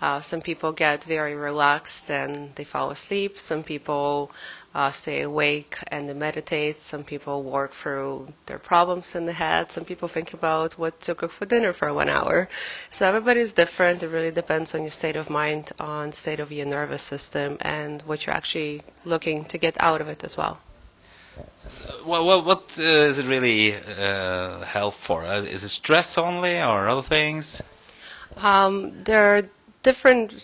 Uh, some people get very relaxed and they fall asleep. Some people uh, stay awake and meditate. Some people work through their problems in the head. Some people think about what to cook for dinner for one hour. So everybody's different. It really depends on your state of mind, on state of your nervous system, and what you're actually looking to get out of it as well. What, what, what uh, is it really uh, help for? Uh, is it stress only or other things? Um, there are different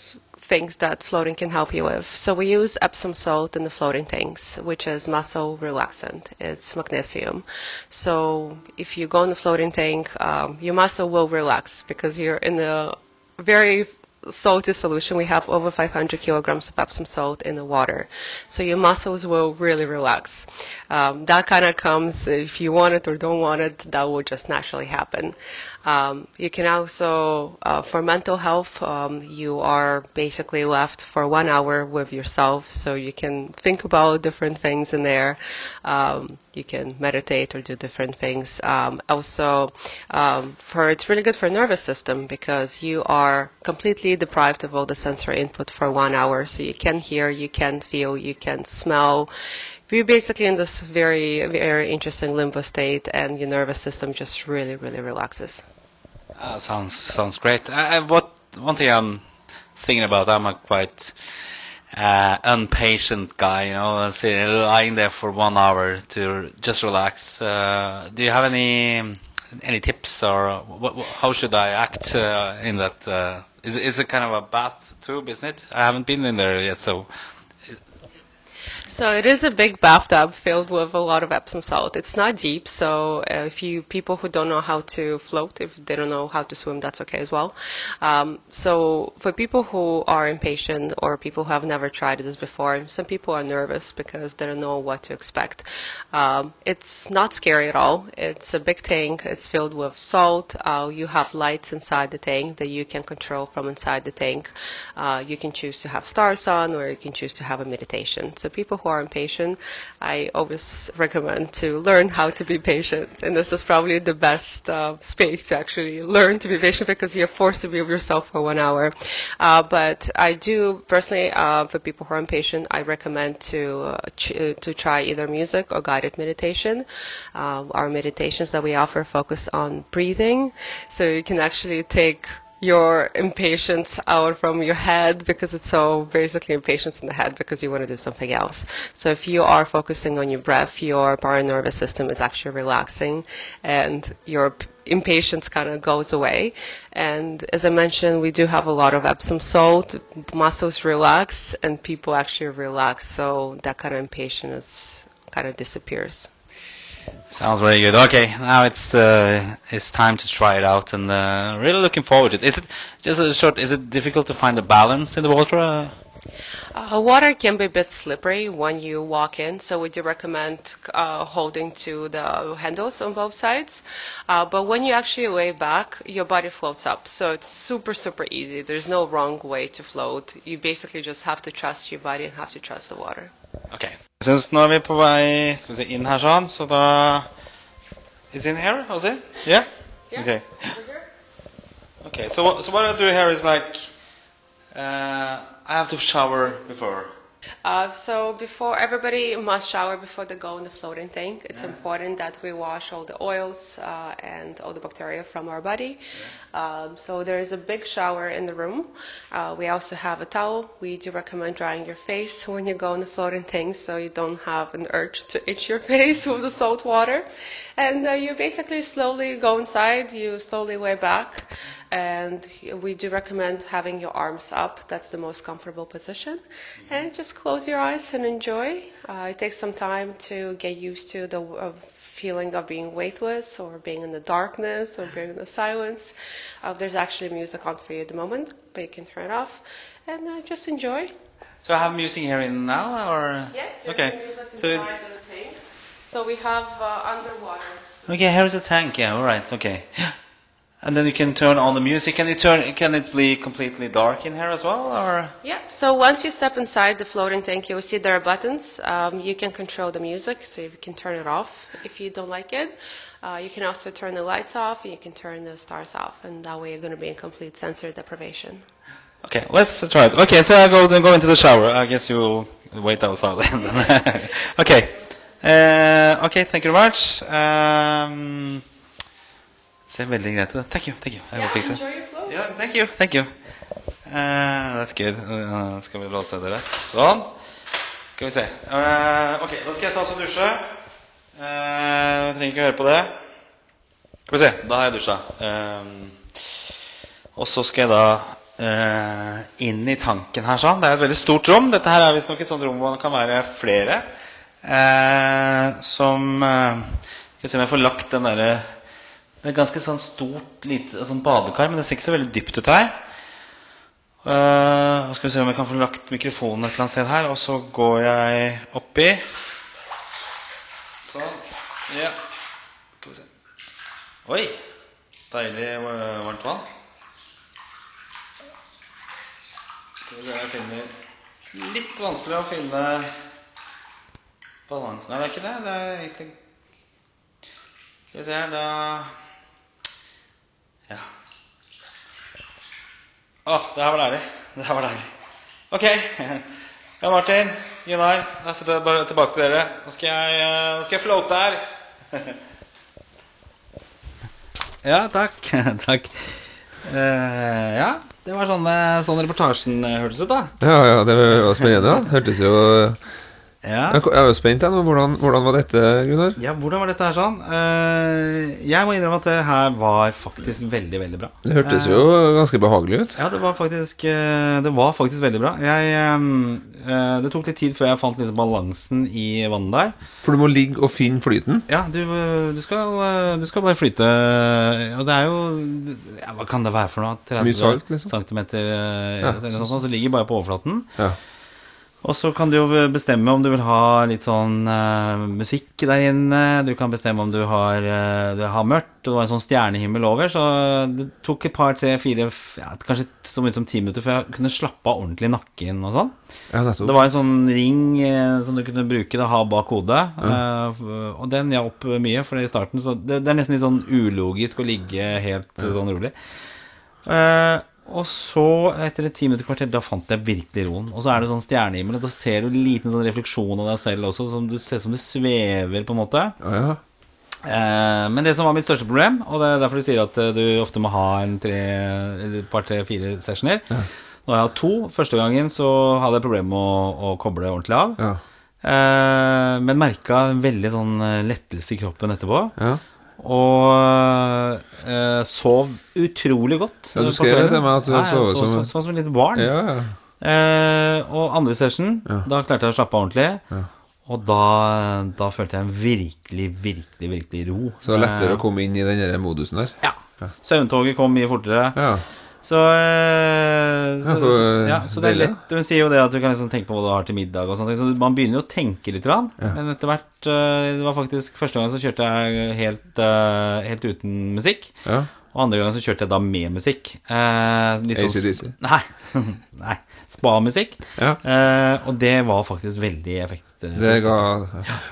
things that floating can help you with. So we use Epsom salt in the floating tanks, which is muscle relaxant. It's magnesium. So if you go in the floating tank, um, your muscle will relax because you're in a very salty solution. We have over 500 kilograms of Epsom salt in the water. So your muscles will really relax. Um, that kind of comes if you want it or don't want it, that will just naturally happen. Um, you can also, uh, for mental health, um, you are basically left for one hour with yourself, so you can think about different things in there. Um, you can meditate or do different things. Um, also, um, for it's really good for nervous system because you are completely deprived of all the sensory input for one hour, so you can't hear, you can't feel, you can't smell we're basically in this very, very interesting limbo state, and your nervous system just really, really relaxes. Uh, sounds sounds great. Uh, what one thing I'm thinking about, I'm a quite uh, impatient guy, you know, lying there for one hour to just relax. Uh, do you have any any tips, or what, what, how should I act uh, in that? Uh, is is it kind of a bath tube, isn't it? I haven't been in there yet, so so it is a big bathtub filled with a lot of Epsom salt. It's not deep, so uh, if you people who don't know how to float, if they don't know how to swim, that's okay as well. Um, so for people who are impatient or people who have never tried this before, some people are nervous because they don't know what to expect. Um, it's not scary at all. It's a big tank. It's filled with salt. Uh, you have lights inside the tank that you can control from inside the tank. Uh, you can choose to have stars on, or you can choose to have a meditation. So people who are impatient, I always recommend to learn how to be patient. And this is probably the best uh, space to actually learn to be patient because you're forced to be with yourself for one hour. Uh, but I do personally, uh, for people who are impatient, I recommend to uh, ch- to try either music or guided meditation. Uh, our meditations that we offer focus on breathing, so you can actually take your impatience out from your head because it's so basically impatience in the head because you want to do something else. So if you are focusing on your breath, your paranervous system is actually relaxing and your impatience kind of goes away. And as I mentioned, we do have a lot of Epsom salt, muscles relax and people actually relax. So that kind of impatience kind of disappears. Sounds very good. Okay, now it's uh, it's time to try it out, and uh, really looking forward to it. Is it just a short? Is it difficult to find a balance in the water? Uh, water can be a bit slippery when you walk in, so we do recommend uh, holding to the handles on both sides. Uh, but when you actually lay back, your body floats up, so it's super, super easy. There's no wrong way to float. You basically just have to trust your body and have to trust the water. ok. Jeg synes nå er vi på vei skal vi se, inn her sånn, så da Is in here? Was it? Yeah. Okay. Okay. So what, so what I do here is like uh, I have to shower before. Uh, so before everybody must shower before they go in the floating tank. It's important that we wash all the oils uh, and all the bacteria from our body. Um, so there is a big shower in the room. Uh, we also have a towel. We do recommend drying your face when you go in the floating tank, so you don't have an urge to itch your face with the salt water. And uh, you basically slowly go inside. You slowly lay back and we do recommend having your arms up. That's the most comfortable position. And just close your eyes and enjoy. Uh, it takes some time to get used to the uh, feeling of being weightless or being in the darkness or being in the silence. Uh, there's actually music on for you at the moment, but you can turn it off and uh, just enjoy. So I have music here in now, or okay. So it's So we have uh, underwater. okay. Here's the tank. Yeah. All right. Okay. And then you can turn on the music. Can you turn? Can it be completely dark in here as well, or? Yeah, so once you step inside the floating tank, you will see there are buttons. Um, you can control the music, so you can turn it off if you don't like it. Uh, you can also turn the lights off, and you can turn the stars off, and that way you're going to be in complete sensory deprivation. Okay, let's try it. Okay, so I go then go into the shower. I guess you will wait outside then. okay. Uh, okay, thank you very much. Um, ser veldig greit ut. Thank you, thank you. Jeg må fikse. enjoy your Yeah, thank you, thank you. Uh, that's good. Uh, skal vi låse dere? Sånn. Skal vi se. Uh, ok, da skal jeg ta oss og dusje. Uh, jeg trenger ikke høre på det. Skal vi se, da har jeg dusja. Um, og så skal jeg da inn i tanken her sånn. Det er et veldig stort rom. Dette her er visstnok et sånt rom hvor det kan være flere. Som Skal vi se om jeg får lagt den derre Det er ganske sånn stort, lite sånn badekar, men det ser ikke så veldig dypt ut her. Uh, skal vi se om jeg kan få lagt mikrofonen et eller annet sted her. Og så går jeg oppi. Sånn. Ja. Skal vi se. Oi! Deilig uh, varmt vann. Skal vi se om jeg finner Litt vanskelig å finne balansen Nei, det er ikke det. Det er egentlig Skal vi se her, da Ja. Å, det her var deilig. Det her var deilig. Ok. Jan Martin, Gunnar, jeg setter bare tilbake til dere. Nå skal jeg, nå skal jeg floate her. ja, takk. takk. Uh, ja, det var sånn, sånn reportasjen hørtes ut, da. Ja, ja, det var spennende. Hørtes jo Ja. Jeg er jo spent, jeg nå. Hvordan, hvordan var dette, Gunnar? ja, hvordan var dette her sånn? Eh, jeg må innrømme at det her var faktisk veldig, veldig bra. Det hørtes jo ganske behagelig ut. Ja, det var faktisk, eh, det var faktisk veldig bra. Jeg, eh, eh, det tok litt tid før jeg fant liksom balansen i vannet der. For du må ligge og finne flyten. Ja, du, du, skal, eh, du skal bare flyte Og det er jo ja, Hva kan det være for noe? 30 Mye salt, liksom? centimeter eh, Ja. eller noe sånt, så ligger bare på overflaten. Ja. Og så kan du jo bestemme om du vil ha litt sånn uh, musikk der inne. Du kan bestemme om du har, uh, du har mørkt, og det var en sånn stjernehimmel over. Så det tok et par, tre, fire, ja, kanskje så mye som ti minutter før jeg kunne slappe av ordentlig i nakken og sånn. ja. Det var en sånn ring uh, som du kunne bruke, da, ha bak hodet. mm. og den hjalp mye, for i starten så det, det er nesten litt sånn ulogisk å ligge helt mm. sånn rolig. Eh, og så, etter et ti minutter kvarter, da fant jeg virkelig roen. Og så er det sånn stjernehimmel, og da ser du en liten sånn refleksjon av deg selv også, som du ser som du svever, på en måte. Ja, ja. Eh, men det som var mitt største problem, og det er derfor du sier at eh, du ofte må ha en tre, eller et par, tre, fire sessioner Nå har jeg hatt to. Første gangen så hadde jeg problemer med å, å koble ordentlig av. ja. Eh, men merka veldig sånn lettelse i kroppen etterpå. ja. Og eh, sov utrolig godt. Ja, du skrev det til meg at du sov som, som- som, som et lite barn. ja, ja. Eh, og andre session, Ja. da klarte jeg å slappe av ordentlig. Ja. Og da, da følte jeg en virkelig, virkelig, virkelig ro. Så det var lettere Eh, å komme inn i den modusen der. Ja. Søvntoget kom mye fortere. Ja. Så, eh, så, Ja, så, ja, så det er lett Hun sier jo det at du kan liksom tenke på hva du har til middag og sånne ting. Så man begynner jo å tenke litt, grann, men etter hvert eh, Det var faktisk første gang så kjørte jeg helt, eh, helt uten musikk. ja. Og andre ganger så kjørte jeg da med musikk. Eh, ACDC? sånn- AC/DC. Nei. nei Spa-musikk. Ja. Eh, og det var faktisk veldig effektivt. Det ga,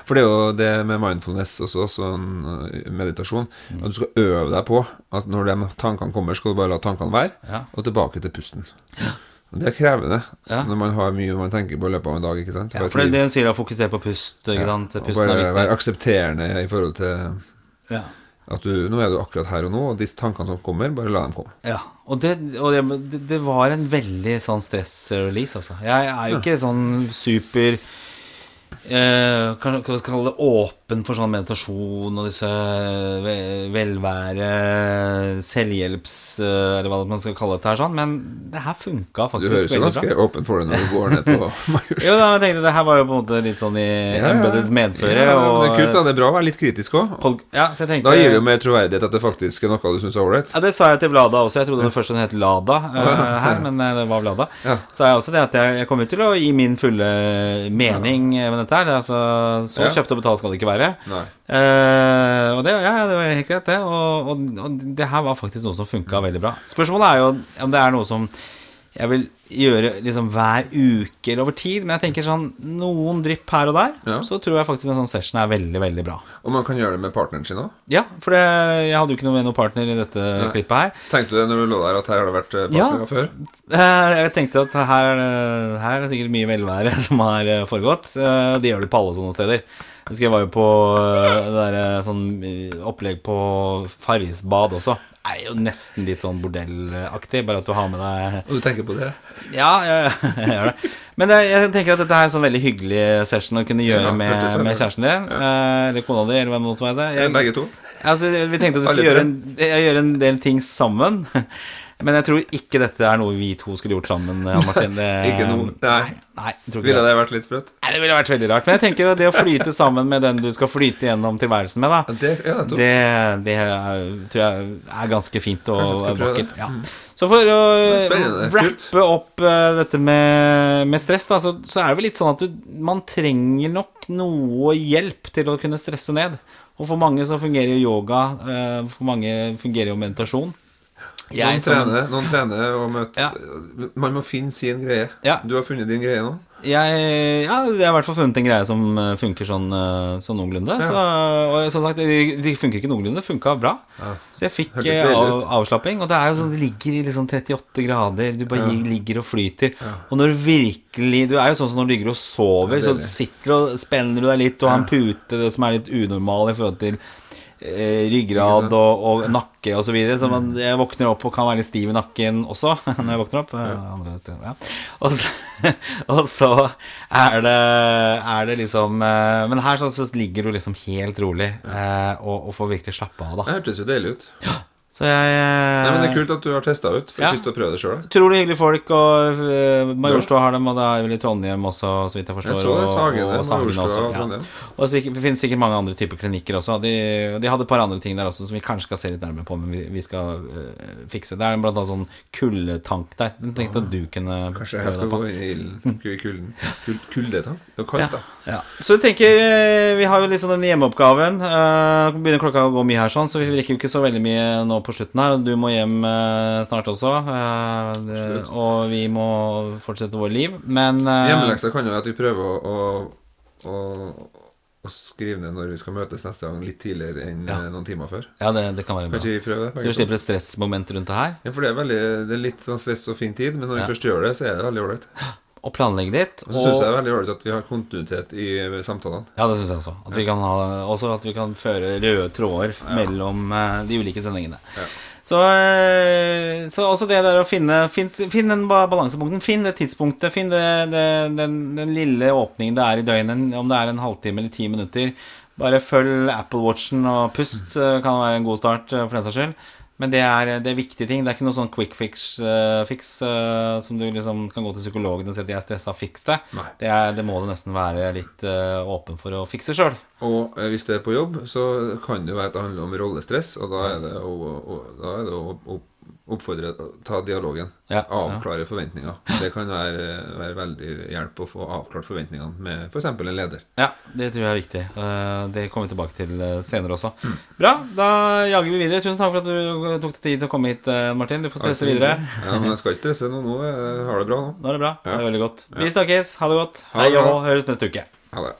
for det er jo det med mindfulness også, sånn meditasjon, Mm. at du skal øve deg på at når de tankene kommer, skal du bare la tankene være, Ja. og tilbake til pusten. Og det er krevende Ja. når man har mye man tenker på i løpet av en dag. ikke sant? Ja, for det, er det hun sier å fokusere på pust. Ikke sant? og bare være aksepterende i forhold til Ja. At du, nå er du akkurat her og nå, og disse tankene som kommer, bare la dem komme. Ja, og det, og det, det, var en veldig sånn stress-release, altså. Jeg er jo ikke sånn super eh, hva skal vi kalle det åpen for sånn meditasjon og disse velvære, selvhjelps... eh, Eller hva man skal kalle det her sånn, men det her funka Du høres jo ganske bra. åpen for det når du går ned på Majors. Jo, da, jeg tenkte det her var jo på en måte litt sånn i Ja, medføre. Ja, og, det er kult, da. Det er bra å være litt kritisk òg. Ja, Da gir det jo mer troverdighet at det faktisk er noe du syns er ålreit. Ja, Det sa jeg til Vlada også. Jeg trodde det først den het Lada uh, her, men eh, det var Vlada. Ja. Sa jeg også det at jeg, jeg kommer til å gi min fulle mening med dette her. Det er Altså, så kjøpt og betalt skal det ikke være. Nei. Eh, og det, ja, det var helt greit, det. Og, og, og det her var faktisk noe som funka veldig bra. Spørsmålet er jo om det er noe som jeg vil gjøre liksom hver uke eller over tid. Men jeg tenker sånn noen drypp her og der, Ja. så tror jeg faktisk en sånn session er veldig, veldig bra. Og man kan gjøre det med partneren sin òg. Ja, for det, jeg hadde jo ikke noe med noen partner i dette klippet her. Tenkte du det når du lå der, at her har det vært partnere Ja. før? Ja, Jeg tenkte at her er, her er det sikkert mye velvære som har eh, foregått. Det De gjør det på alle sånne steder. Husker jeg var jo på eh, det der eh, sånn eh, opplegg på Farrisbad også. Det er jo nesten litt sånn bordellaktig, bare at du har med deg Og du tenker på det? Ja, jeg, jeg gjør det. Men det, jeg tenker at dette er en sånn veldig hyggelig session å kunne gjøre Ja, med, med kjæresten din. Ja. Eller kona di, eller hva det måtte være. Jeg- Begge to? Altså, vi tenkte at du skulle gjøre en, gjøre en del ting sammen. Men jeg tror ikke dette er noe vi to skulle gjort sammen, Jan Martin. Det, Ikke noe Nei. Nei, ikke Ville det. vært litt sprøtt? Nei, det ville vært veldig rart. Men jeg tenker at det å flyte sammen med den du skal flyte gjennom tilværelsen med, da, det, ja, det, det er, tror jeg er ganske fint og vakkert. Ja. Så for å wrappe opp eh, dette med, med stress, da, så, så er det vel litt sånn at du, man trenger nok noe hjelp til å kunne stresse ned. Og for mange så fungerer jo yoga, eh, for mange fungerer jo meditasjon. Noen trener, noen trener og møter Ja. Man må finne sin greie. Ja. Du har funnet din greie nå? Jeg, ja, jeg har i hvert fall funnet en greie som eh, funker sånn, eh, sånn noenlunde. Så, og som sagt, det, funker ikke noenlunde, det funka bra. Så jeg fikk eh, av, avslapping. Og det er jo sånn, det ligger i liksom 38 grader, du bare ligger og flyter. Og når virkelig Du er jo sånn som når du ligger og sover, Ja, så sitter du og spenner du deg litt, og har en pute som er litt unormal i forhold til ryggrad og, og nakke osv. Så, videre. så man, jeg våkner opp og kan være litt stiv i nakken også når jeg våkner opp. eh, steder, ja. og, så, og så er det, er det liksom eh, Men her så, så ligger du liksom helt rolig eh, og, og får virkelig slappe av, da. Det hørtes jo deilig ut. Så jeg Nei, men Det er kult at du har testa ut. For Ja. jeg har du til å prøve det sjøl. Utrolig hyggelige folk, og uh, Majorstua har dem, og det er vel i Trondheim også, så vidt jeg forstår. Jeg så det, og- Sagene, og Sagene også, og Trondheim. Og så det finnes sikkert mange andre typer klinikker også. De, de hadde et par andre ting der også som vi kanskje skal se litt nærmere på, men vi, vi skal uh, fikse. Det er blant annet sånn kuldetank der. Den tenkte at du kunne Kanskje jeg skal gå i. Kulden. Kuldetank? Det er kaldt, da. Ja. Så jeg tenker eh, Vi har jo liksom den hjemmeoppgaven. Uh, begynner klokka å gå mye her, sånn så vi rekker jo ikke så veldig mye nå på slutten her. Du må hjem eh, snart også. eh, det, og vi må fortsette vårt liv. Men eh, Hjemmeleksa kan jo være at vi prøver å, å, å, å skrive ned når vi skal møtes neste gang, litt tidligere enn ja. noen timer før. Ja, det, det kan være bra. vi prøve? Så vi slipper et stressmoment rundt det her. Ja, for det er, veldig, det er litt sånn stress og fin tid, men når vi først gjør det, så er det veldig ålreit. Og planlegge litt. Og så syns jeg det er veldig ålreit at vi har kontinuitet i samtalene. Ja, det syns jeg også. At vi kan ha, også at vi kan føre røde tråder mellom eh, de ulike sendingene. Så, eh, så også det der å finne Finn, finn den balansepunkten. Finn det tidspunktet. Finn det, det, den, den lille åpningen det er i døgnet, om det er en halvtime eller ti minutter. Bare følg Apple Watchen og pust. eh, Kan være en god start eh, for den saks skyld. Men det er, det er viktige ting. Det er ikke noe sånn quick fix, uh, fix uh, som du liksom kan gå til psykologen og si at 'jeg er stressa, fiks det'. Det, er, det må du nesten være litt uh, åpen for å fikse sjøl. Og hvis det er på jobb, så kan det jo være at det handler om rollestress, og da er det å, å, da er det å opp, oppfordre ta dialogen. Ja, avklare forventninger. Det kan være, være veldig hjelp å få avklart forventningene med f.eks. en leder. Ja, det tror jeg er viktig. Eh, Det kommer vi tilbake til eh, senere også. Bra, da jager vi videre. Tusen takk for at du tok deg tid til å komme hit, eh, Martin. Du får stresse videre. Ja, men jeg skal ikke stresse nå. Nå har det bra nå. Nå er det bra. Det er veldig godt. Vi snakkes. Ha det godt. Hei og. Høres neste uke. Ha det.